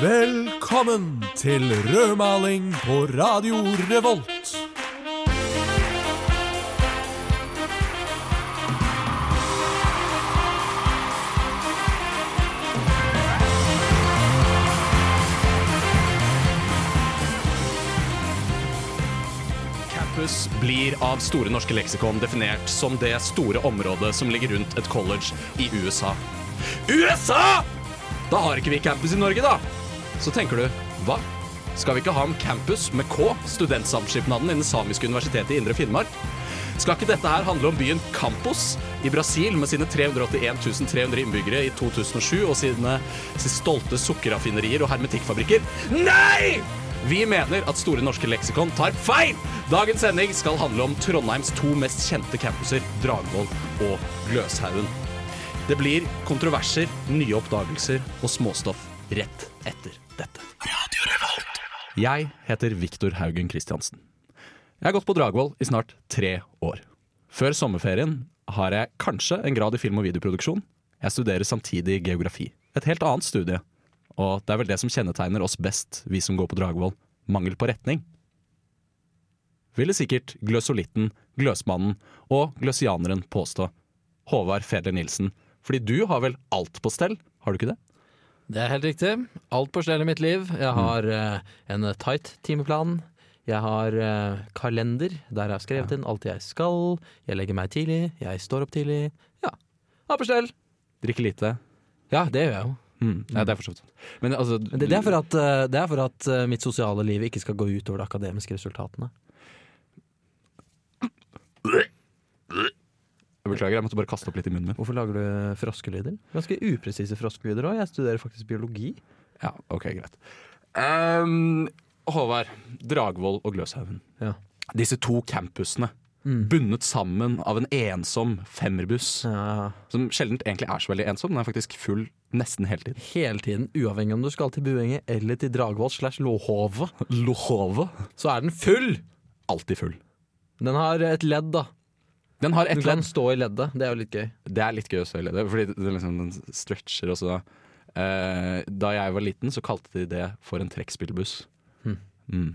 Velkommen til rødmaling på Radio Revolt. Campus blir av Store norske leksikon definert som det store området som ligger rundt et college i USA. USA! Da har ikke vi campus i Norge, da! Så tenker du, hva? Skal vi ikke ha en campus med K, studentsamskipnaden innen Samiske universitetet i Indre Finnmark? Skal ikke dette her handle om byen Campos i Brasil med sine 381 300 innbyggere i 2007 og sine, sine stolte sukkerraffinerier og hermetikkfabrikker? Nei! Vi mener at Store norske leksikon tar feil! Dagens sending skal handle om Trondheims to mest kjente campuser, Dragvoll og Gløshaugen. Det blir kontroverser, nye oppdagelser og småstoff rett etter dette. Jeg heter Viktor Haugen Christiansen. Jeg har gått på Dragvoll i snart tre år. Før sommerferien har jeg kanskje en grad i film- og videoproduksjon. Jeg studerer samtidig geografi. Et helt annet studie. Og det er vel det som kjennetegner oss best, vi som går på Dragvoll. Mangel på retning. Ville sikkert gløsolitten, gløsmannen og gløsianeren påstå. Håvard Feder Nilsen. Fordi du har vel alt på stell, har du ikke det? Det er helt riktig. Alt på stell i mitt liv. Jeg har eh, en tight timeplan. Jeg har eh, kalender der jeg har skrevet inn alt jeg skal. Jeg legger meg tidlig. Jeg står opp tidlig. Ja. Alt på stell. Drikker lite. Ja, det gjør jeg jo. Mm. Ja, det er for så vidt. Men altså Men det, det, er for at, eh, det er for at eh, mitt sosiale liv ikke skal gå ut over de akademiske resultatene. Jeg beklager, jeg måtte bare kaste opp litt i munnen min. Hvorfor lager du froskelyder? Ganske upresise froskelyder òg. Jeg studerer faktisk biologi. Ja, ok, greit. Um, Håvard, Dragvoll og Gløshaugen. Ja. Disse to campusene, bundet sammen av en ensom femmerbuss, Ja, som sjelden egentlig er så veldig ensom, den er faktisk full nesten hele tiden. hele tiden, uavhengig om du skal til Buenge eller til Dragvoll slash Låhove, Lohove. så er den full! Alltid full. Den har et ledd, da. Den har Du ett kan ledd. stå i leddet. Det er jo litt gøy. Det er litt gøy å stå i leddet, fordi den, liksom, den stretcher også. Eh, da jeg var liten, så kalte de det for en trekkspillbuss. Hm. Mm.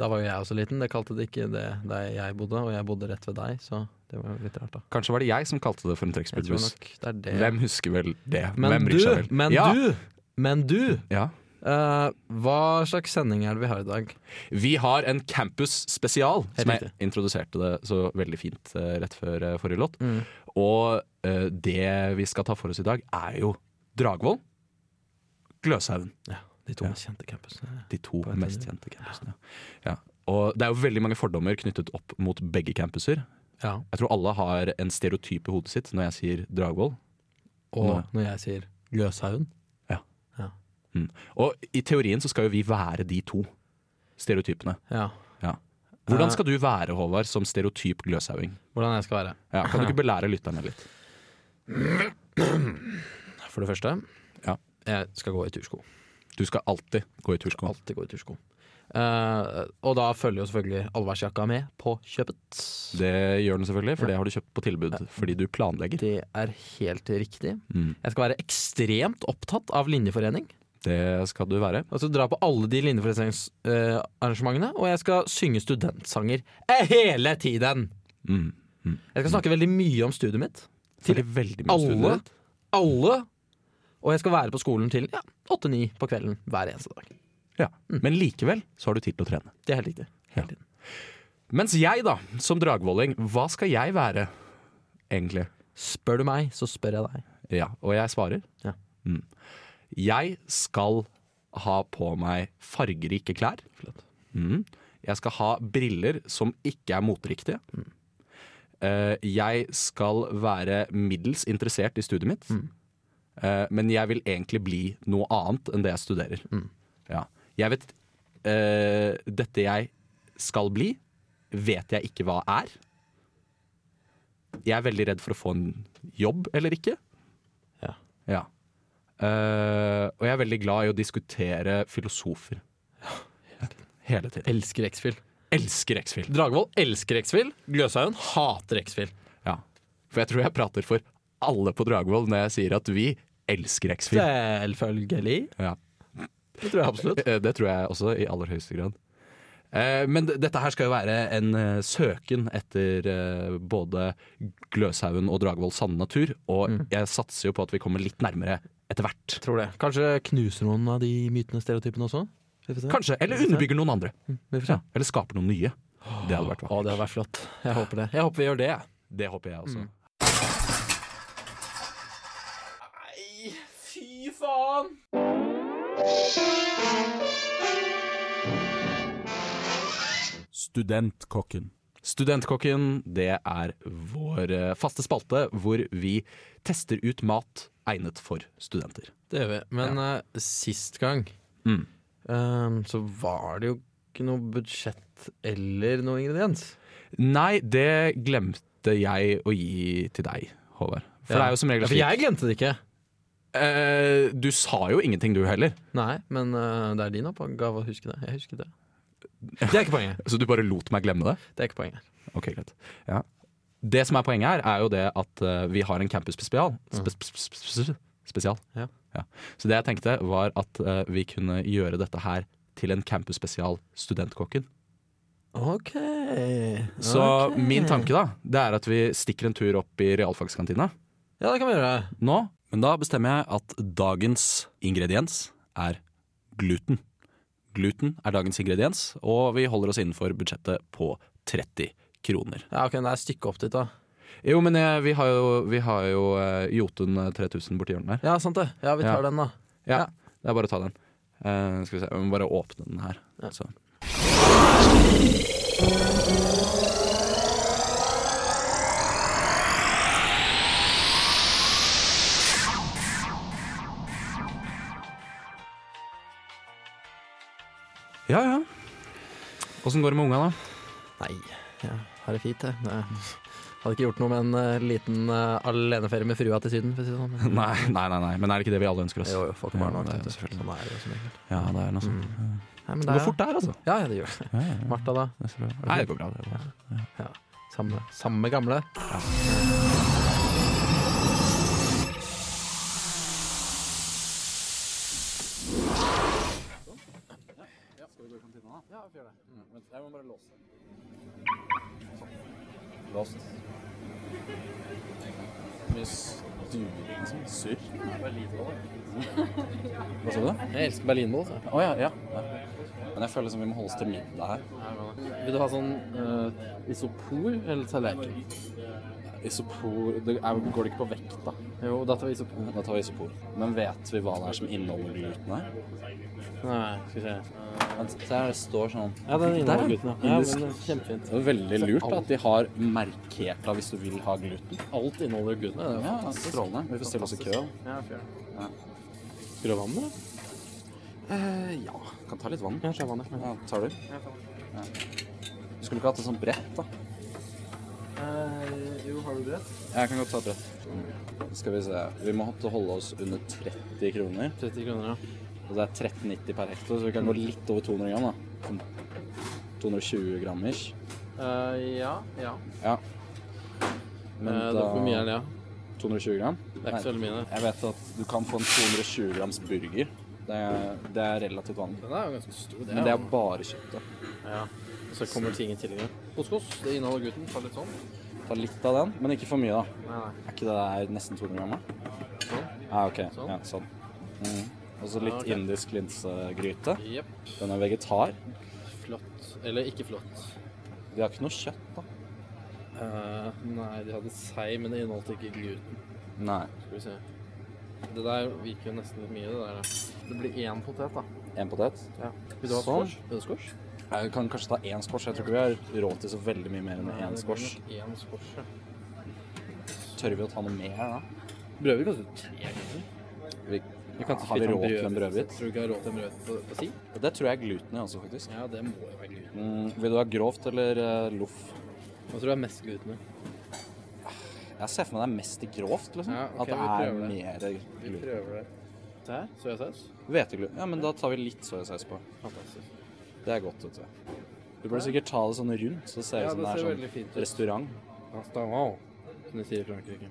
Da var jo jeg også liten. Det kalte de ikke det der jeg bodde, og jeg bodde rett ved deg, så det var litt rart, da. Kanskje var det jeg som kalte det for en trekkspillbuss. Hvem husker vel det? Men Hvem du, seg vel? men ja. du, men du! Ja. Eh, hva slags sending er det vi har i dag? Vi har en campus spesial, Helt som jeg introduserte det så veldig fint uh, rett før uh, forrige låt. Mm. Og det vi skal ta for oss i dag, er jo Dragvoll, Gløshaugen. Ja, de to Ja. mest kjente campusene. De to mest kjente campusene. Ja. Og det er jo veldig mange fordommer knyttet opp mot begge campuser. Ja. Jeg tror alle har en stereotyp i hodet sitt når jeg sier Dragvoll. Og Nå. når jeg sier Gløshaugen Og i teorien så skal jo vi være de to stereotypene. Ja. Hvordan Eh. skal du være, Håvard, som stereotyp gløshauing? Hvordan jeg skal være. Ja, kan du ikke belære lytterne litt? For det første, Ja. jeg skal gå i tursko. Du skal alltid gå i tursko. Alltid gå i tursko. Uh, og da følger jo selvfølgelig allværsjakka med på kjøpet. Det gjør den selvfølgelig, for Ja. det har du kjøpt på tilbud fordi du planlegger. Det er helt riktig. Mm. Jeg skal være ekstremt opptatt av linjeforening. Det skal du være. Altså dra på alle de linjeforeningsarrangementene, og jeg skal synge studentsanger eh, hele tiden! Mm. Jeg skal snakke veldig mye om studiet mitt. Til Veldig, mye alle. Alle! Og jeg skal være på skolen til ja, åtte-ni på kvelden hver eneste dag. Ja. Men likevel så har du tid til å trene. Det er helt riktig. Ja. Tiden. Mens jeg, da, som dragvolling, hva skal jeg være, egentlig? Spør du meg, så spør jeg deg. Ja, og jeg svarer. Ja. Mm. Jeg skal ha på meg fargerike klær. Mm. Jeg skal ha briller som ikke er moteriktige. Mm. Uh, jeg skal være middels interessert i studiet mitt. Mm. uh, men jeg vil egentlig bli noe annet enn det jeg studerer. Mm. Ja. Jeg vet uh, Dette jeg skal bli, vet jeg ikke hva er. Jeg er veldig redd for å få en jobb eller ikke. Ja. Ja. Eh, og jeg er veldig glad i å diskutere filosofer. Hele tiden. Elsker X-Fill. Elsker X-Fill. Dragvoll elsker X-Fill. Gløshaugen hater X-Fill. Ja. For jeg tror jeg prater for alle på Dragvoll når jeg sier at vi elsker X-Fill. Selvfølgelig. Ja. Det tror jeg absolutt. Eh, Det tror jeg også, i aller høyeste grad. Eh, Men dette her skal jo være en søken etter både Gløshaugen og Dragvoll sanne natur, og Mm. jeg satser jo på at vi kommer litt nærmere etter hvert. Tror det. Kanskje knuser noen av de mytene stereotypene også? Kanskje, eller underbygger noen andre. Se. Ja. Eller skaper noen nye. Det hadde vært Å, det hadde vært flott. Jeg håper det. Jeg håper vi gjør det. Det håper jeg også. Mm. Nei, fy faen! Studentkokken. Studentkokken, det er vår eh, faste spalte hvor vi tester ut mat egnet for studenter. Det gjør vi. Men eh, sist gang Mm. um, så var det jo ikke noe budsjett eller noe ingrediens. Nei, det glemte jeg å gi til deg, Håvard. For det er jo som regel ja, For jeg glemte det ikke. Uh, Du sa jo ingenting, du heller. Nei, men uh, det er din oppgave å huske det. Jeg husker det. Det er ikke poenget. Så du bare lot meg glemme det? Det er ikke poenget. Ok, greit. Ja. Det som er poenget her, er jo det at uh, vi har en campus spesial. spe spe spe spesial. Ja. Så det jeg tenkte, var at uh, vi kunne gjøre dette her til en campus spesial Studentkokken. OK. Så okay. min tanke da, det er at vi stikker en tur opp i realfagskantina Ja, det kan vi gjøre. nå. Men da bestemmer jeg at dagens ingrediens er gluten. Gluten er dagens ingrediens, og vi holder oss innenfor budsjettet på 30 kroner. Ja, ok, Det er stykket opp dit, da. Jo, men jeg, vi har jo, vi har jo uh, Jotun eh, 3000 borti hjørnet der. Ja, sant det. Ja, vi tar Ja. den, da. Ja, Ja. Det er bare å ta den. Uh, skal vi se, Vi må bare åpne den her. Ja. Så. Ja, ja. Åssen går det med unga, da? Nei, ja, har det fint, jeg. Hadde ikke gjort noe med en eh, liten uh, aleneferie med frua til Syden, sånn. Nei, nei, nei, nei, men er det ikke det vi alle ønsker oss? Jo, jo, folk barn Ja, det er. Sånn er det jo som regel. Ja, det er noe sånt. Nei, men Det går er, fort der, altså. Ja, ja, det gjør det. Ja, ja, ja. Martha, da? Det er. Nei, det går bra. Det går bra. Samme, samme gamle? Jeg må bare låse. Låst. Mye stuing, liksom. Surr. Hva sa du? Jeg elsker berlinboll. så. Å ja, ja. ja. Men jeg føler som vi må holde oss til middag her. Vil du ha sånn uh, isopor eller tallerken? Isopor det er, Går det ikke på vekt, da? Jo, da tar vi isopor. Da tar vi isopor. Men vet vi hva det er som inneholder gluten her? Nei, skal vi se. Se her, det står sånn Ja, den inneholder ja. gluten, ja. ja Indisk. men, kjempefint. Det er veldig lurt at de har markert da hvis du vil ha gluten. Alt inneholder gluten. Det er Ja, fantastisk. Strålende. Vi får stille oss i kø. Ja, fjør. Ja. Skal du ha vann, da? Eh, ja, kan ta litt vann. Ja, ta vann. Ja. Ja, tar du? Ja. Du skulle ikke hatt et sånt brett, da? Eh, jo, har du brett? Jeg kan godt ta et brett. Skal vi se. Vi må holde oss under 30 kroner. 30 kroner, ja. Og det er 13,90 per hekto, så vi kan gå litt over 200 gram, da. Sånn 220 gram ish. Uh, ja, ja. Ja. Men uh, da da Hvor mye er det, ja? 220 gram? Det er ikke så veldig mye, det. Jeg vet at du kan få en 220 grams burger. Det er, det er relativt vanlig. Den er jo ganske stor, det. Men det er bare kjøttet. Ja. Og så kommer ting i tillegg. Couscous, det inneholder gluten. Ta litt sånn. Ta litt av den, men ikke for mye, da. Nei, nei. Er ikke det der nesten 200 gram? Sånn. Ah, ok. Sånn. Ja, sånn. Mm. Og så litt Ja, okay. indisk linsegryte. Yep. Den er vegetar. Flott. Eller ikke flott. De har ikke noe kjøtt, da. Uh, nei, de hadde sei, men det inneholdt ikke gluten. Nei. Skal vi se. Det der virker jo nesten litt mye, det der. Det blir én potet, da. Én potet. Ja. Vil du ha Sånn. squash? Jeg kan kanskje ta én squash. Jeg tror ikke vi har råd til så veldig mye mer enn én squash. Tør vi å ta noe mer da? Brødhvit koster tre kroner. Vi, Vi kan har vi råd til en brødhvit? Tror du ikke har råd til en brødhvit på, på si? Det tror jeg er gluten i også, faktisk. Ja, det må jo være gluten. Mm, vil du ha grovt eller uh, loff? Hva tror du er mest gluten i? Jeg ser for meg det er mest i grovt, liksom. Ja, ok, At det er mer Vi prøver det. Her, soyasaus. Hvetegluten. Ja, men da tar vi litt soyasaus på. Fantastisk. Det er godt, vet du. Du burde sikkert ta det sånn rundt, så ser det ut Ja, som det er sånn fint ut. restaurant. Restaurant, som de sier i Frankrike.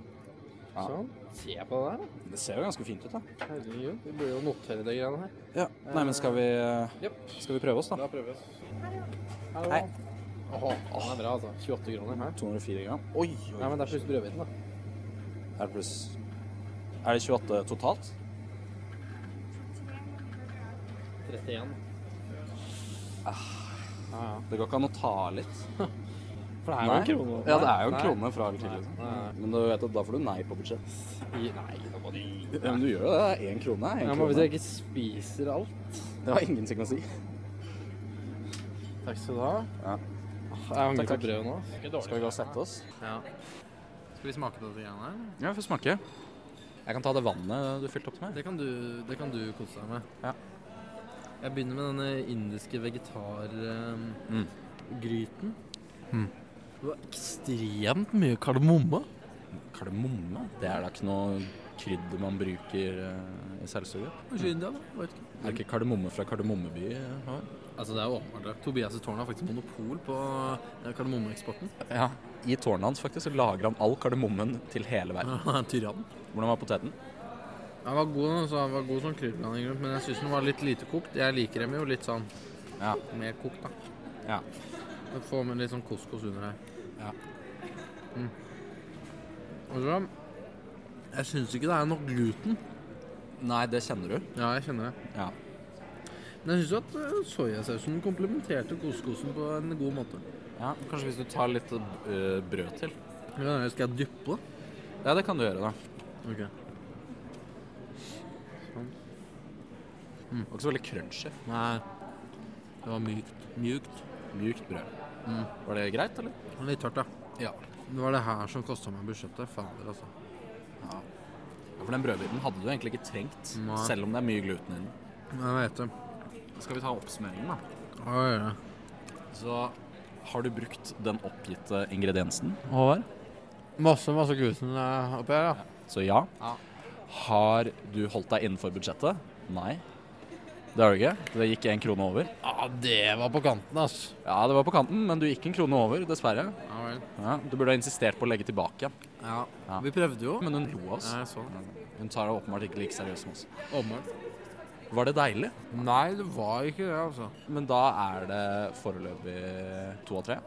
Sånn. Se på det der, da. Det ser jo ganske fint ut, da. Herregud, vi burde jo notere de greiene her. Ja. Nei, men skal vi, Jepp. skal vi prøve oss, da? Da prøver vi. Hallo. Hei. Åh, den er bra, altså. 28 kroner. Her. 204 gram. Oi, oi. Nei, men det er pluss brødhviten, da. Er det pluss Er det 28 totalt? 31. Ja, ja. Det går ikke an å ta litt. For det er jo en krone. Ja, det er jo en krone fra eller til. Liksom. Men du vet at da får du nei på budsjett. I- Nei, da må du Ja, men du gjør jo det. Det er én krone. En Ja, men hvis jeg ikke spiser alt Det har ingenting å si. Takk skal du ha. Ja. Jeg angrer Takk, brødet nå. Skal vi gå og sette oss? Ja. Skal vi smake på det greiene her? Ja, vi får smake. Jeg kan ta det vannet du fylte opp med. Det kan du, det kan du kose deg med. Ja. Jeg begynner med denne indiske vegetargryten. Mm. Mm. Det var ekstremt mye kardemomme. Kardemomme? Det er da ikke noe krydder man bruker eh, i selvsuget? Kanskje India, da? Vet ikke. Er det ikke kardemomme fra Kardemommeby? eh. Altså, det er åpenbart. Tobias' tårnet har faktisk monopol på eh, kardemommeeksporten. Ja. I tårnet hans faktisk så lager han all kardemommen til hele verden. Er tyrann. Hvordan var poteten? Den var god, altså, han var god som krydderblanding men jeg syns den var litt lite kokt. Jeg liker dem jo litt sånn Ja. mer kokt, da. Ja. Få får med litt sånn couscous under her. Ja. Mm. Og så Jeg syns ikke det er nok gluten. Nei, det kjenner du. Ja, jeg kjenner det. Ja. Men jeg syns at eh, soyasausen komplementerte couscousen på en god måte. ja. Kanskje hvis du tar litt uh, brød til? Ja, Skal jeg dyppe? Ja, det kan du gjøre, da. Ok. Det var ikke så veldig crunchy. Nei. Det var mykt. Mjukt. Mjukt brød. Mm. Var det greit, eller? Litt tørt, ja. Ja. Det var det her som kosta meg budsjettet. Fader, altså. ja. For den brødbiten hadde du egentlig ikke trengt, Nei. selv om det er mye gluten i den. Jeg vet det. Skal vi ta oppsummeringen, da? Ja, gjør det? Så har du brukt den oppgitte ingrediensen, Håvard? Masse, masse gluten eh, oppi her, ja. Så ja. Ja. Har du holdt deg innenfor budsjettet? Nei. Det har du ikke. Det gikk en krone over. Ja, det var på kanten, altså. Ja, det var på kanten, men du gikk en krone over, dessverre. Ja vel. Ja, du burde ha insistert på å legge tilbake. Ja. Ja. Vi prøvde jo. Men hun lo av oss. Ja, jeg så. Hun tar det åpenbart ikke like seriøst som oss. Åpenbart. Var det deilig? Nei, det var ikke det, altså. Men da er det foreløpig to av tre.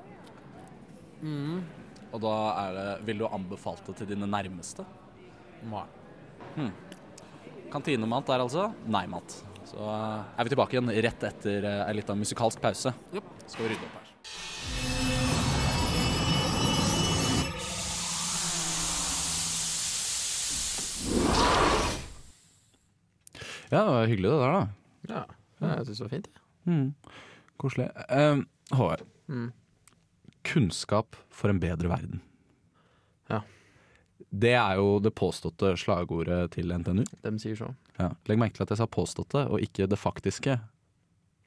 Mm. Og da er det Vil du anbefalt det til dine nærmeste? Nei. Kantinemat der altså? Nei-mat. Så eh, er vi tilbake igjen rett etter ei lita musikalsk pause. Jopp. Skal vi rydde opp her. Ja, det var hyggelig det der, da. Ja. ja jeg syns det var fint. Ja. Mm. Koselig. Uh, Håvard, Mm. kunnskap for en bedre verden. Ja. Det er jo det påståtte slagordet til NTNU. Dem sier så. Ja. Legg merke til at jeg sa påståtte, og ikke det faktiske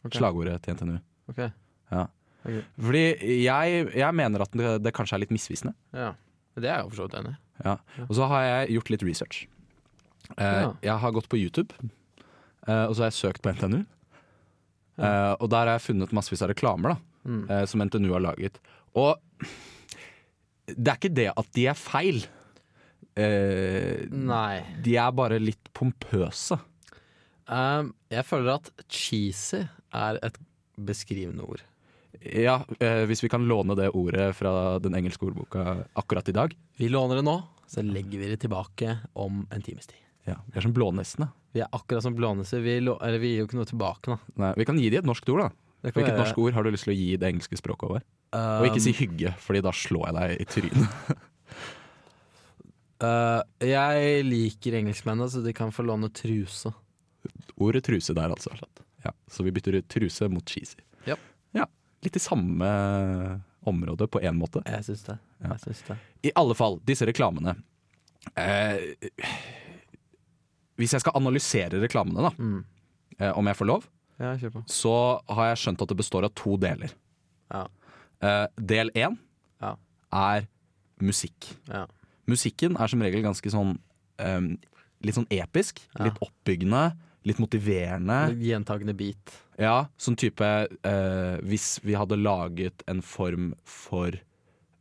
okay. slagordet til NTNU. Okay. Ja. Okay. Fordi jeg, jeg mener at det, det kanskje er litt misvisende. Ja. Det er jeg for så vidt enig i. Ja. Og så har jeg gjort litt research. Eh, Ja. Jeg har gått på YouTube, eh, og så har jeg søkt på NTNU. Eh, og der har jeg funnet massevis av reklamer da, Mm. eh, som NTNU har laget. Og det er ikke det at de er feil. Eh, Nei. de er bare litt pompøse. Um, jeg føler at cheesy er et beskrivende ord. Ja, eh, hvis vi kan låne det ordet fra den engelske ordboka akkurat i dag. Vi låner det nå, så legger vi det tilbake om en times tid. Ja, Vi er som blånissene. Vi er akkurat som blånisser. Vi, eller vi gir jo ikke noe tilbake, da. Nei, Vi kan gi dem et norsk ord, da. Hvilket være- norsk ord har du lyst til å gi det engelske språket over? Og ikke si hygge, Fordi da slår jeg deg i trynet. Uh, jeg liker engelskmennene, så de kan få låne truse. Ordet truse der, altså. Ja, så vi bytter truse mot cheesy. Yep. Ja, Litt i samme område på én måte. Jeg syns det. Ja. Jeg syns det. I alle fall, disse reklamene. Eh, hvis jeg skal analysere reklamene, da, Mm. eh, om jeg får lov, på. så har jeg skjønt at det består av to deler. Ja. Eh, del én Ja. er musikk. Ja. Musikken er som regel ganske sånn um, Litt sånn episk, Ja. litt oppbyggende, litt motiverende. Gjentagende beat. Ja, sånn type uh, Hvis vi hadde laget en form for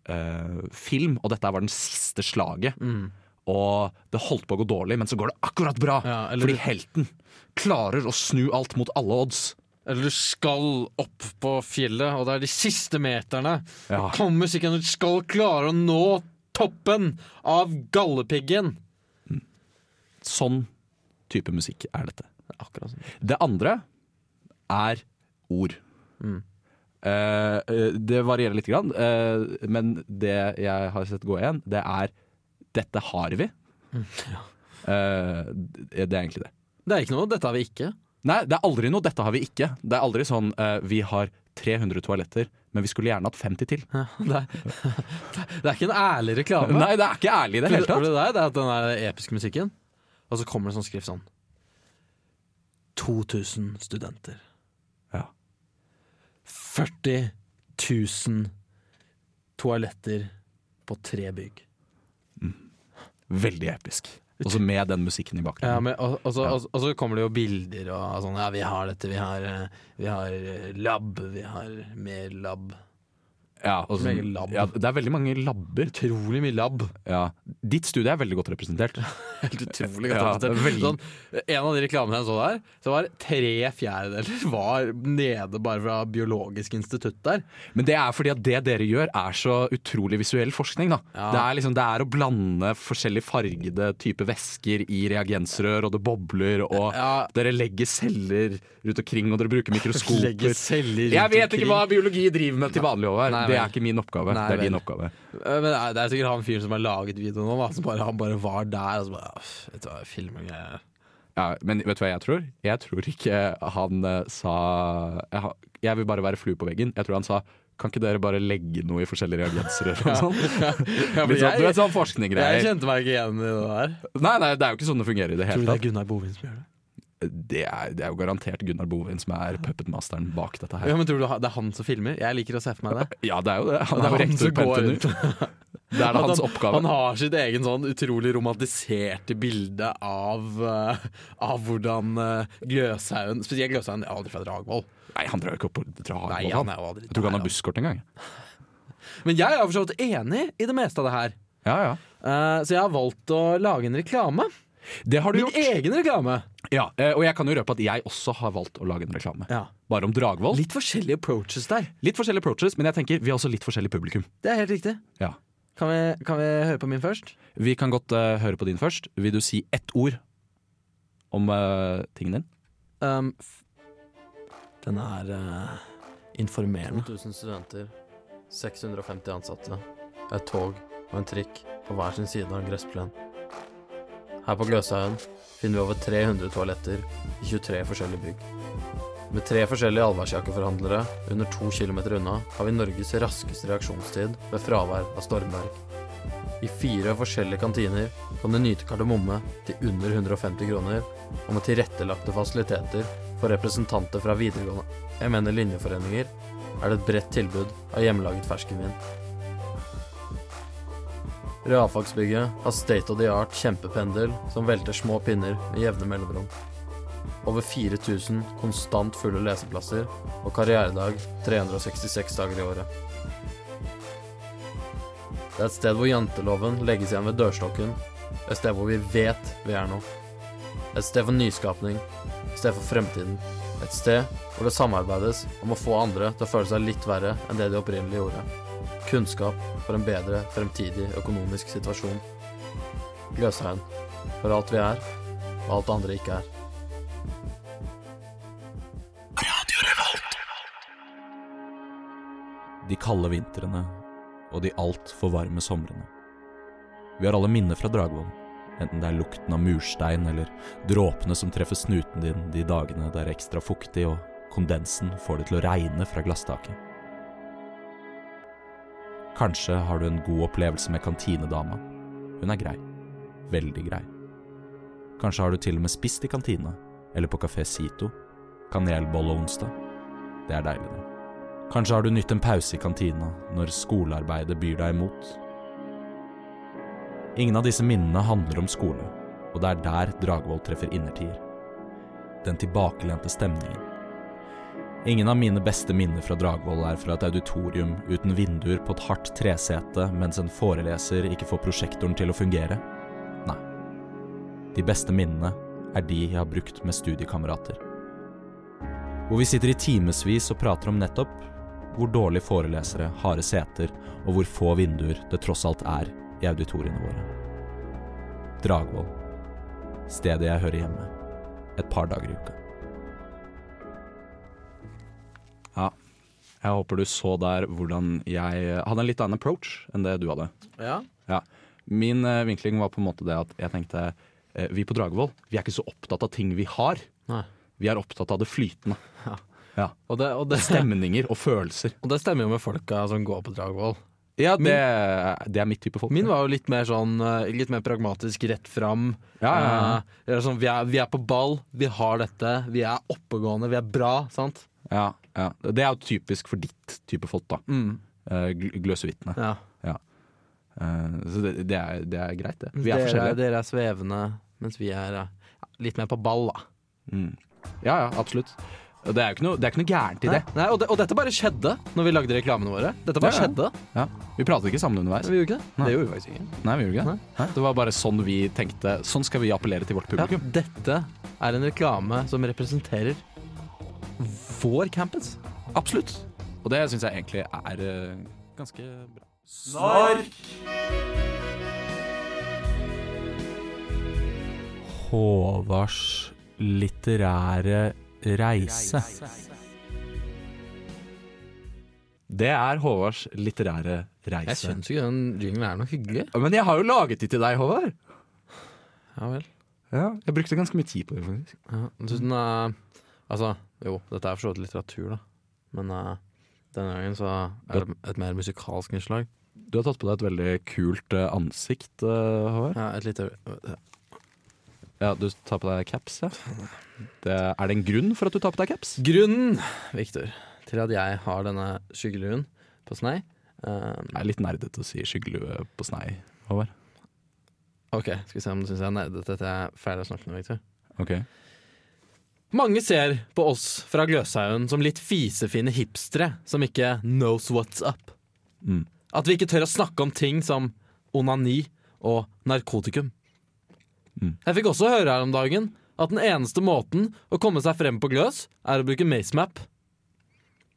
uh, film, og dette var den siste slaget, Mm. og det holdt på å gå dårlig, men så går det akkurat bra. Ja, fordi fordi helten klarer å snu alt mot alle odds. Eller du skal opp på fjellet, og det er de siste meterne. Ja. Kom musikken, du skal klare å nå toppen av Gallepiggen. Sånn type musikk er dette. Akkurat sånn. Det andre er ord. Mm. Eh, det varierer litt, grann, uh, men det jeg har sett gå igjen, det er 'dette har vi'. Mm, Ja. det det er egentlig det. Det er ikke noe, dette har vi ikke. Nei, det er aldri noe 'dette har vi ikke'. Det er aldri sånn 'vi har 300 toaletter, men vi skulle gjerne hatt 50 til'. Ja, det, er, det er ikke en ærlig reklame. Nei, det er ikke ærlig i det hele tatt. det, der, det er at den der episke musikken, og så kommer det sånn skrift sånn 2000 studenter. Ja. 40 000 toaletter på tre bygg. Veldig episk. Og så med den musikken i Ja, bakgrunnen. men, og, så, Ja. og, og så kommer det jo bilder og sånn Ja, vi har dette, vi har, eh, vi har eh, lab, vi har mer lab. Ja, og Som så- egen lab. ja, det er veldig mange labber. Utrolig mye lab. Ja. Ditt studie er veldig godt representert. Helt utrolig godt representert. sånn, En av de reklamene jeg så der, så var tre fjerdedeler var nede bare fra Biologisk institutt der. Men det er fordi at det dere gjør er så utrolig visuell forskning. Da. Det, er liksom, det er å blande forskjellig fargede typer væsker i reagensrør, og det bobler, og dere legger celler rundt omkring, og dere bruker mikroskoper. Jeg vet ikke hva biologi driver med til vanlig, over. Nei, Det er ikke min oppgave. Nei, det er din oppgave. Eh, Men det er- er sikkert han fyren som har laget videoen nå, som bare, han bare var der og så bare Vet du hva, film og greier. Ja, men vet du hva jeg tror? Jeg tror ikke han eh, sa jeg, jeg vil bare være flue på veggen. Jeg tror han sa kan ikke dere bare legge noe i forskjellige reagenser eller noe sånt? Ja, ja, sånn, du vet sånn jeg kjente meg ikke igjen i det der. Nei, nei, det er jo ikke sånn det fungerer i det Tror hele du det er Gunnar Bovin som gjør det? Det er, det er jo garantert Gunnar Bovin som er puppetmasteren bak dette Ja, her. men Tror du det er han som filmer? Jeg liker å se for meg det. Ja, det er jo det. Han Det er jo han som går rundt. Det er det hans han, oppgave. Han har sitt egen sånn utrolig romantiserte bilde av, uh, av hvordan uh, Gløshaugen Spesielt Gløshaugen er aldri fra Dragvoll. Nei, han drar jo ikke opp på Nei, Dragvoll. han han. er jo aldri Jeg tror ikke han har busskort engang. Men jeg er for så vidt enig i det meste av det her. Ja, ja. Uh, så jeg har valgt å lage en reklame. Det har du Min gjort. egen reklame. Ja, eh, og jeg kan jo røpe at jeg også har valgt å lage en reklame. Ja. Bare om Dragvoll. Litt forskjellige approaches der. Litt forskjellige approaches, men jeg tenker vi har også litt forskjellig publikum. Det er helt riktig. Ja. Kan vi, kan vi høre på min først? Vi kan godt uh, høre på din først. Vil du si ett ord om uh, tingen din? Um, f- den er uh, informerende. 2000 studenter, 650 ansatte, et tog og en trikk på hver sin side av en gressplen. Her på Gløshaugen finner vi over 300 toaletter i 23 forskjellige bygg. Med tre forskjellige allværsjakkeforhandlere under to kilometer unna har vi Norges raskeste reaksjonstid ved fravær av stormverk. I fire forskjellige kantiner kan du nyte kardemomme til under 150 kroner, og med tilrettelagte fasiliteter for representanter fra videregående, jeg mener linjeforeninger, er det et bredt tilbud av hjemmelaget ferskenvin. Realfagsbygget har state of the art kjempependel som velter små pinner med jevne mellomrom. Over 4000 konstant fulle leseplasser og karrieredag 366 dager i året. Det er et sted hvor janteloven legges igjen ved dørstokken, et sted hvor vi vet vi er nå. Et sted for nyskapning, et sted for fremtiden. Et sted hvor det samarbeides om å få andre til å føle seg litt verre enn det de opprinnelig gjorde. Kunnskap for en bedre fremtidig økonomisk situasjon. Gløshaugen. For alt vi er, og alt andre ikke er. De kalde vintrene og de altfor varme somrene. Vi har alle minner fra Dragvoll, enten det er lukten av murstein eller dråpene som treffer snuten din de dagene det er ekstra fuktig og kondensen får det til å regne fra glasstaket. Kanskje har du en god opplevelse med kantinedama. Hun er grei. Veldig grei. Kanskje har du til og med spist i kantina, eller på Kafé Sito. Kanelbolle onsdag. Det er deilig, det. Kanskje har du nytt en pause i kantina når skolearbeidet byr deg imot. Ingen av disse minnene handler om skole, og det er der Dragvold treffer innertier. Den tilbakelente stemningen. Ingen av mine beste minner fra Dragvoll er fra et auditorium uten vinduer på et hardt tresete mens en foreleser ikke får prosjektoren til å fungere. Nei. De beste minnene er de jeg har brukt med studiekamerater. Hvor vi sitter i timevis og prater om nettopp hvor dårlige forelesere, harde seter og hvor få vinduer det tross alt er i auditoriene våre. Dragvoll. Stedet jeg hører hjemme. Et par dager i uka. Jeg håper du så der hvordan jeg hadde en litt annen approach enn det du hadde. Ja. Ja. Min eh, vinkling var på en måte det at jeg tenkte eh, vi på Dragvoll vi er ikke så opptatt av ting vi har. Nei. Vi er opptatt av det flytende. Ja. Ja. Og, det, og, det, Stemninger og følelser. og det stemmer jo med folka som går på Dragvoll. Ja, det, det er mitt type folk. Min var jo litt mer sånn eh, Litt mer pragmatisk, rett fram. Ja, ja, ja. Eh, det er sånn, vi, er, vi er på ball, vi har dette, vi er oppegående, vi er bra, sant? Ja, ja. Det er jo typisk for ditt type folk, da. Mm. Eh, gl- Gløsevitne. Ja. Eh, så det, det, er, det er greit, det. Vi er dere, forskjellige. dere er svevende, mens vi er ja, litt mer på ball, da. Mm. Ja, ja, absolutt. Det er jo ikke noe, det noe gærent i det. nei, og, det, og dette bare skjedde når vi lagde reklamene våre. Dette bare Ja, ja. skjedde. Ja. Vi pratet ikke sammen underveis. Vi gjorde ikke det. Nei. Det gjorde vi faktisk ikke. Nei, vi gjorde ikke. Nei. Det var bare sånn vi tenkte. Sånn skal vi appellere til vårt Ja, publikum. dette er en reklame som representerer vår campus. Absolutt. Og det syns jeg egentlig er eh, ganske bra. Snork! Håvards litterære reise. Det er Håvards litterære reise. Jeg skjønner syns ikke den jinglen er noe hyggelig. Men jeg har jo laget de til deg, Håvard. Ja vel. Ja, jeg brukte ganske mye tid på det. faktisk Ja, du synes den er Altså, jo, dette er for så vidt litteratur, da. Men uh, denne gangen så er det et mer musikalsk innslag. Du har tatt på deg et veldig kult eh, ansikt, eh, Håvard. Ja, et lite Ja, Du tar på deg caps, ja. Det, er det en grunn for at du tar på deg caps? Grunnen, Victor, til at jeg har denne skyggeluen på snei um, Det er litt nerdete å si skyggelue på snei, Håvard. OK, skal vi se om du syns jeg er nerdete at jeg er ferdig å snakke nå, Victor. Ok. Mange ser på oss fra Gløshaugen som litt fisefine hipstere som ikke knows what's up. Mm. At vi ikke tør å snakke om ting som onani og narkotikum. Mm. Jeg fikk også høre her om dagen at den eneste måten å komme seg frem på Gløs, er å bruke Macemap.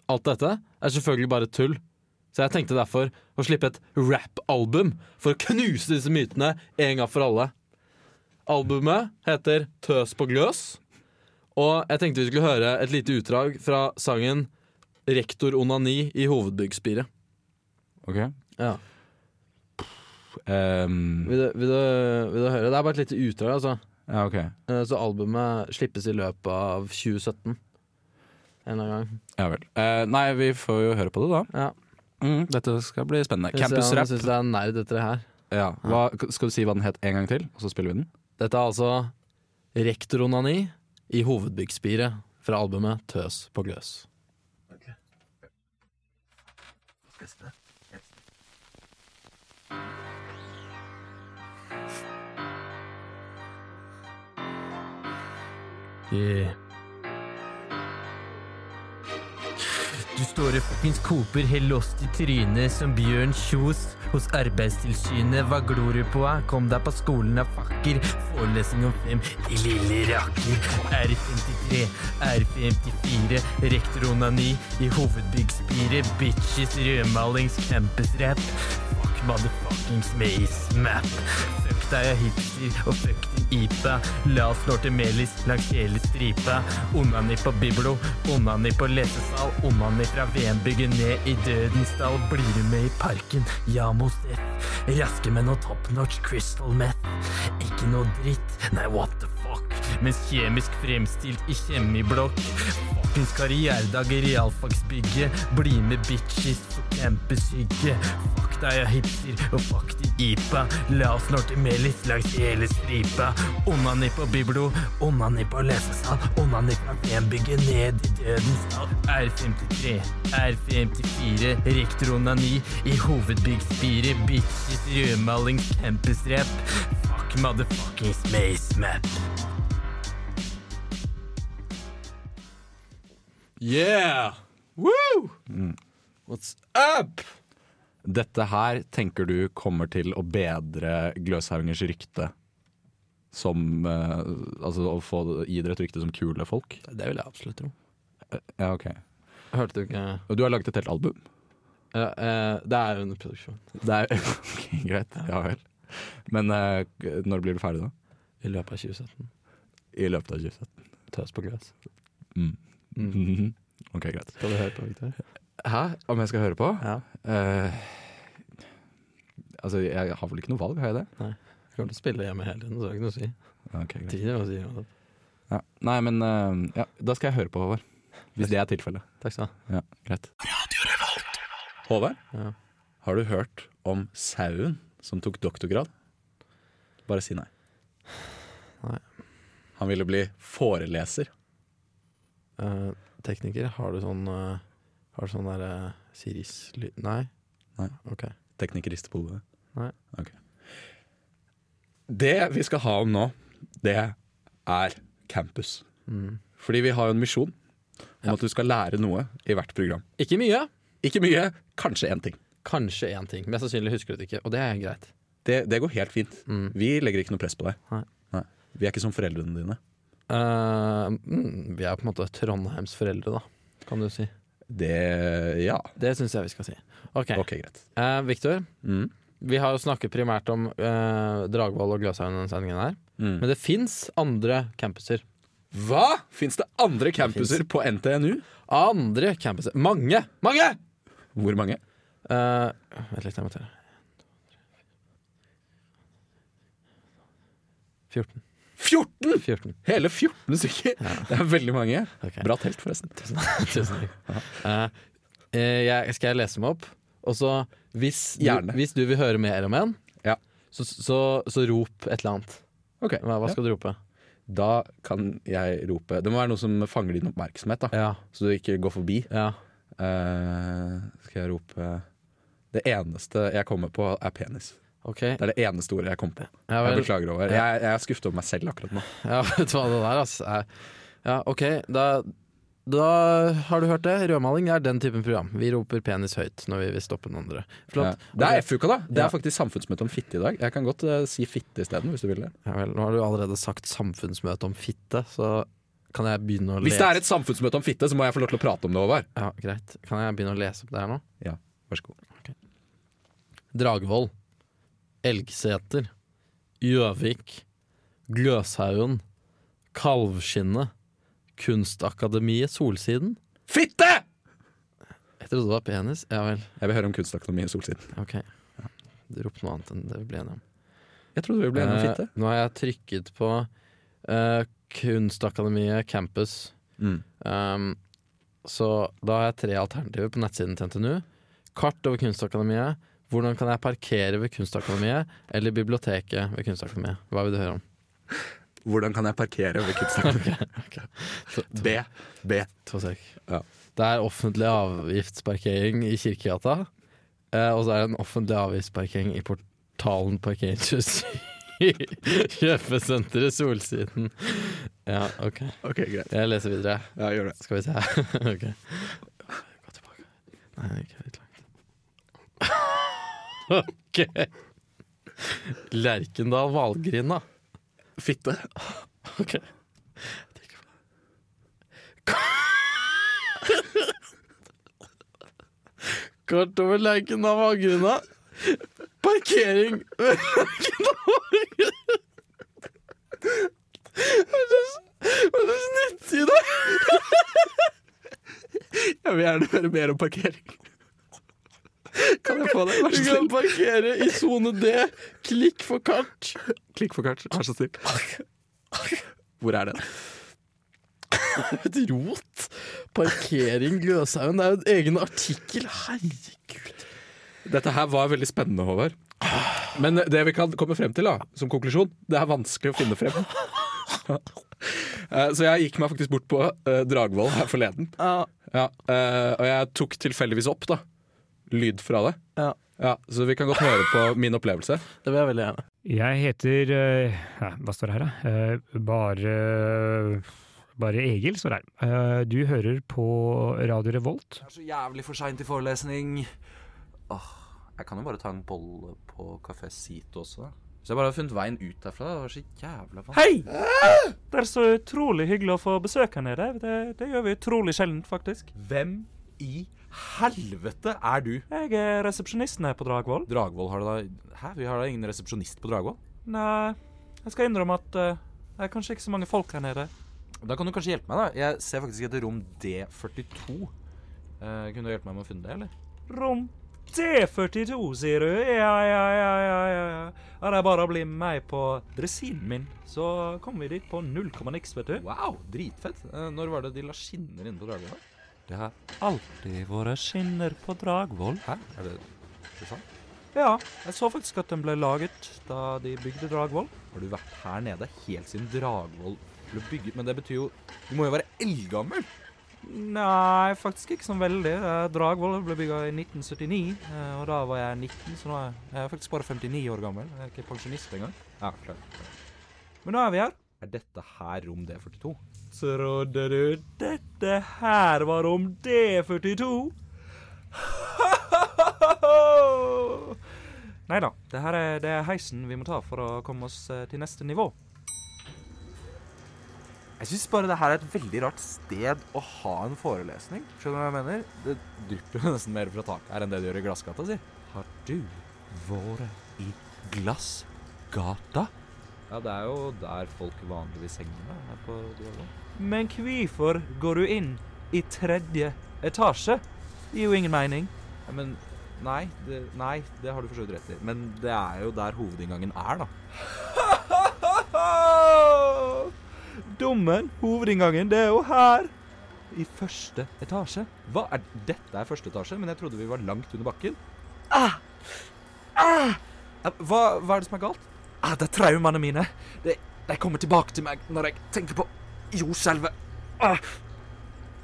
Alt dette er selvfølgelig bare tull, så jeg tenkte derfor å slippe et rap-album for å knuse disse mytene en gang for alle. Albumet heter Tøs på gløs, og jeg tenkte vi skulle høre et lite utdrag fra sangen Rektor Onani i hovedbyggspiret. Ok. Ja. um, Vil, du, vil, du, vil du høre? Det er bare et lite utdrag, altså. ja, ok. Eh, Så albumet slippes i løpet av 2017. En eller annen gang. Ja vel. Uh, nei, vi får jo høre på det, da. Ja. Mm, dette skal bli spennende. Campusrap. Jeg syns det er nerd etter det her. Ja. Hva, skal du si hva den het en gang til, og så spiller vi den? Dette er altså Rektor Onani i hovedbyggspiret fra albumet Tøs på gløs. Yeah. Du står og fuckings koper helt lost i trynet som Bjørn Kjos hos Arbeidstilsynet. Hva glor du på? eh? Kom deg på skolen, av fakker. Forelesning om fem, de lille rakker. R53, R54, rektor onani i hovedbyggspiret. Bitches, rødmalings, campusrap. Fuck motherfuckings maze map. Fuck deg jeg hipster, og fuck din IPA. La oss slå til melis langs hele stripa. Onani på biblo, onani på lesesal. Onani fra VM-bygget ned i dødens dal. Blir du med i parken? Ja, Mosef. Raske med noe top notch crystal meth. Ikke noe dritt, nei what the fuck. Mens kjemisk fremstilt i kjemiblokk. Fuckings karrieredager i realfagsbygget. Bli med bitches for campushygge. Fuck deg og hipster, og fuck de IPA. La oss snorte melis langs hele stripa. Onani på biblo, onani på lesesal. Onani fra VM-bygget ned i dødens dal. R53, R54, rektor onani i hovedbyggspiret. Bitches, rødmaling, campusrep. Fuck motherfuckings mace map. Yeah! Woo! What's up? Dette her tenker du kommer til å bedre Gløshaugers rykte Som eh, Altså å få gi dere et rykte som kule folk? Det vil jeg absolutt tro. Ja, ok. Hørte du ikke Og du har laget et helt album? ja, eh, Det er under produksjon. Det er ok, greit. Ja vel. Men eh, når blir du ferdig, da? I løpet av 2017. I løpet av 2017. Tøs på gløs. Mm. Mm. Mhm. Ok, greit. Skal du høre på, Victor? Hæ? Om jeg skal høre på? Ja. Uh, altså, jeg har vel ikke noe valg, har jeg det? Nei. Jeg kommer til å spille hjemme hele tiden, så det har ikke noe å si. Okay, greit. Si. Ja. Nei, men uh, ja, da skal jeg høre på, Håvard. Hvis det er tilfellet. Takk skal du ha. Ja, greit. Håvard, Ja. har du hørt om sauen som tok doktorgrad? Bare si nei. Nei. Han ville bli foreleser. Eh, tekniker, har du sånn uh, Har du sånn derre Siris-lyd Nei? Nei. Ok. Tekniker rister på hodet. Nei. Ok. Det vi skal ha om nå, det er campus. Mm. Fordi vi har jo en misjon om Ja. at du skal lære noe i hvert program. Ikke mye. Ikke mye, kanskje én ting. Kanskje én ting. Mest sannsynlig husker du det ikke, og det er greit. Det, det går helt fint. Mm. Vi legger ikke noe press på deg. Nei. Vi er ikke som foreldrene dine. Mm, vi er på en måte Trondheims foreldre, da, kan du si. Det Ja. Det syns jeg vi skal si. Ok, okay greit. Uh, Victor. Mm. Vi har jo snakket primært om uh, Dragvoll og Gløshaugen denne sendingen her. Mm. Men det fins andre campuser. Hva?! Fins det andre campuser på NTNU? Andre campuser. Mange! Mange! Hvor mange? Uh, vent litt, jeg må telle. 14. 14! 14. Hele 14 stykker! Det er veldig mange. Okay. Bra telt, forresten. Tusen takk. Eh, eh, jeg, skal jeg lese meg opp? Og så, hvis hvis du vil høre mer om en, Ja. så, så, så rop et eller annet. Okay. Hva, hva skal du rope? Da kan jeg rope Det må være noe som fanger din oppmerksomhet, da. Ja. så du ikke går forbi. ja. Eh, skal jeg rope Det eneste jeg kommer på, er penis. Ok. Det er det eneste ordet jeg kom på. Ja, Jeg beklager over. Jeg, jeg er skuffet over meg selv akkurat nå. Ja, vet du hva det der, altså. Ja, ok. Da, da har du hørt det. Rødmaling er den typen program. Vi roper penis høyt når vi vil stoppe den andre. Ja. Det er. FUKA, da. Det er faktisk samfunnsmøte om fitte i dag. Jeg kan godt uh, si fitte isteden, hvis du vil det. Ja vel, nå har du allerede sagt samfunnsmøte om fitte, så kan jeg begynne å lese Hvis det er et samfunnsmøte om fitte, så må jeg få lov til å prate om det, Håvard. Ja, greit. Kan jeg begynne å lese opp det her nå? Ja, Vær så god. Dragvoll, Elgseter, Gjøvik, Gløshaugen, Kalvskinnet, Kunstakademiet Solsiden. Fitte! Jeg trodde det var penis. Ja vel, Jeg vil høre om Kunstakademiet Solsiden. ok. Du ropte noe annet enn det vi ble enige om. Jeg trodde vi ble enige om Eh, nå har jeg trykket på eh, Kunstakademiet Campus. Mm. Um, så da har jeg tre alternativer på nettsiden til NTNU. Kart over Kunstakademiet. Hvordan kan jeg parkere ved Kunstakademiet? Eller biblioteket ved Kunstakademiet? Hva vil du høre om? Hvordan kan jeg parkere ved Kunstakademiet? B. B. To sek. Ja. Det er offentlig avgiftsparkering i Kirkegata. Eh, og så er det en offentlig avgiftsparkering i portalen parkeringshus i kjøpesenteret Solsiden. Ja, OK. Ok, greit. Jeg leser videre. Ja, gjør det. Skal vi se. ok. Gå tilbake. Nei, ikke litt langt. Ok. Lerkendal Valgrinda. Fitte. Ok. Kort over Lerkendal Valgrinda. Parkering ved Lerkendal Valgrinda. Hva slags nettside? Jeg vil gjerne høre mer om parkering. Kan jeg få det? Vær Du kan parkere i sone D. Klikk for kart. Klikk for kart. Vær så snill. Hvor er det? Et rot. Parkering Gløshaugen. Det er jo en egen artikkel. Herregud. Dette her var veldig spennende, Håvard. Men det vi kan komme frem til da, som konklusjon, det er vanskelig å finne frem. Eh, Så jeg gikk meg faktisk bort på eh, Dragvoll her forleden. Ja. Ja, eh, og jeg tok tilfeldigvis opp da lyd fra det. Ja. Ja, så vi kan godt høre på min opplevelse. Det vil jeg veldig gjerne. Jeg heter uh, ja, Hva står det her, da? Uh, bare Bare Egil står det her. Eh, du hører på Radio Revolt. Det er så jævlig for seint til forelesning. Åh, jeg kan jo bare ta en bolle på Kafé Sito også. Så jeg bare har funnet veien ut derfra. Det var så jævla vanskelig. Hei! Det er så utrolig hyggelig å få besøk her nede. Det, det gjør vi utrolig sjelden, faktisk. Hvem i helvete er du? Jeg er resepsjonisten her på Dragvoll. Dragvoll har du da Hæ, vi har da ingen resepsjonist på Dragvoll? Nei, jeg skal innrømme at uh, det er kanskje ikke så mange folk her nede. Da kan du kanskje hjelpe meg, da. Jeg ser faktisk etter rom D42. Uh, kunne du hjelpe meg med å finne det, eller? Rom D42, sier du? Ja, ja, ja, ja, ja. ja. Ja, Det er bare å bli med på dressinen min, så kommer vi dit på null komma niks, vet du. Wow, dritfett. Uh, når var det de la skinner inne på Dragvoll? Det har alltid vært skinner på Dragvoll. Hæ? Er det, er det sant? Ja, jeg så faktisk at den ble laget da de bygde Dragvoll. Har du vært her nede helt siden Dragvoll ble bygget? Men det betyr jo Du må jo være eldgammel! Nei, faktisk ikke sånn veldig. Eh, Dragvoll ble bygga i 1979, eh, og da var jeg 19, så nå er jeg faktisk bare 59 år gammel. Jeg er ikke pensjonist engang. Ja, klart. Men nå er vi her. Er dette her rom D42? Trodde du dette her var rom D42? Nei da, det her er, det er heisen vi må ta for å komme oss eh, til neste nivå. Jeg syns bare det her er et veldig rart sted å ha en forelesning. Skjønner du hva jeg mener? Det drypper jo nesten mer fra taket her enn det det gjør i Glassgata, si. Har du vært i Glassgata? Ja, det er jo der folk vanligvis henger med her på Dialog. Men hvorfor går du inn i tredje etasje? Det gir jo ingen mening. Ja, men nei det, nei, det har du for så vidt rett i. Men det er jo der hovedinngangen er, da. Dommen, hovedinngangen, det er jo her. I første etasje. Hva er Dette er første etasje, men jeg trodde vi var langt under bakken. Ah! Ah! Hva, hva er det som er galt? Ah, det er traumene mine. De, de kommer tilbake til meg når jeg tenker på jordskjelvet. Ah,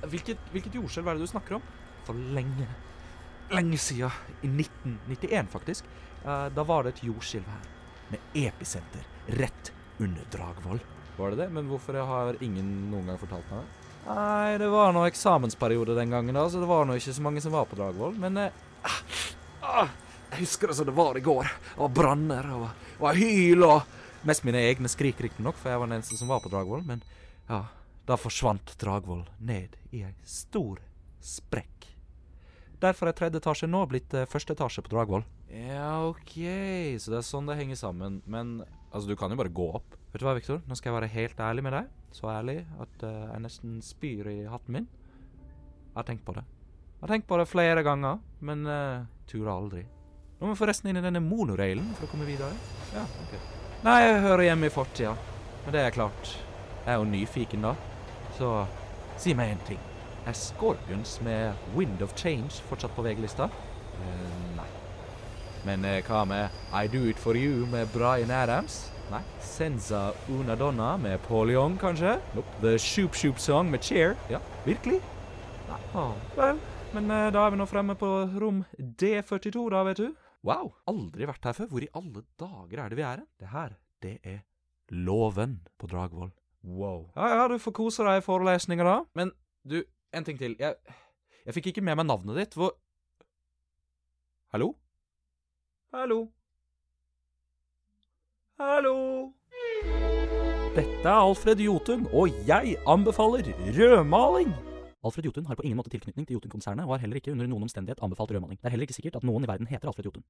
Hvilket, hvilket jordskjelv er det du snakker om? for lenge, lenge siden, i 1991 faktisk, eh, da var det et jordskjelv her, med episenter rett under Dragvoll. Var det det? Men hvorfor har ingen noen gang fortalt meg det? Nei, det var noe eksamensperiode den gangen, da, så det var nå ikke så mange som var på Dragvoll. Men eh, ah, ah, jeg husker det som det var i går. Det var branner og, og hyl og Mest mine egne skrik, riktignok, for jeg var den eneste som var på Dragvoll. Men ja, da forsvant Dragvoll ned i ei stor sprekk. Derfor er tredje etasje nå blitt eh, første etasje på Dragvoll. Ja, OK, så det er sånn det henger sammen. Men altså, du kan jo bare gå opp. Vet du hva, Viktor? Nå skal jeg være helt ærlig med deg. Så ærlig at uh, jeg nesten spyr i hatten min. Jeg har tenkt på det. Jeg har tenkt på det flere ganger, men uh, turer aldri. Nå må vi forresten inn i denne monorailen for å komme videre. Ja, ok. Nei, jeg hører hjemme i fortida. Men det er klart. Jeg er jo nyfiken, da. Så si meg én ting. Er Scorpions med Wind of Change fortsatt på VG-lista? Eh, nei. Men eh, hva med I Do It For You med Bryan Adams? Nei. Senza Una Donna med Paul Young, kanskje? Nope. The Shoop Shoop Song med Cheer? Ja. Virkelig? Nei. Ah, vel, men eh, da er vi nå fremme på rom D42, da, vet du. Wow, aldri vært her før. Hvor i alle dager er det vi er hen? Det her, det er Låven på Dragvoll. Wow. Ja, ja, du får kose deg i forelesninga, da. Men du, en ting til. Jeg, jeg fikk ikke med meg navnet ditt. Hvor Hallo? Hallo. Hallo. Dette er Alfred Jotun, og jeg anbefaler rødmaling. Alfred Jotun har på ingen måte tilknytning til Jotun-konsernet og har heller ikke under noen omstendighet anbefalt rødmaling. Det er heller ikke sikkert at noen i verden heter Alfred Jotun.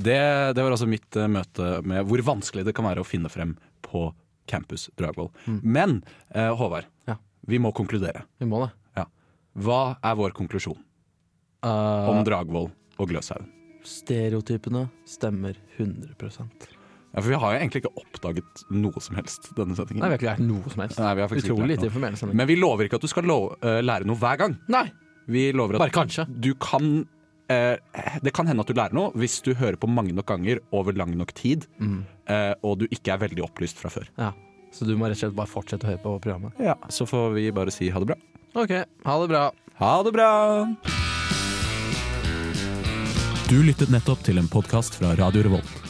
Det, det var altså mitt eh, møte med hvor vanskelig det kan være å finne frem på Campus Dragvoll. Men eh, Håvard, Ja. vi må konkludere. Vi må det. Hva er vår konklusjon Uh, om Dragvoll og Gløshaugen? stereotypene stemmer 100 Ja, for vi har jo egentlig ikke oppdaget noe som helst denne settingen Nei, vi har ikke lært noe som helst. Nei, vi har faktisk ikke Utrolig lært lite noe. informerende. Men vi lover ikke at du skal lov, eh, lære noe hver gang. Nei, Vi lover at bare kanskje. du kan eh, Det kan hende at du lærer noe hvis du hører på mange nok ganger over lang nok tid, Mm. eh, og du ikke er veldig opplyst fra før. Ja. Så du må rett og slett bare fortsette å høre på programmet. Ja, Så får vi bare si ha det bra. OK, ha det bra. Ha det bra! Du lyttet nettopp til en podkast fra Radio Revolt.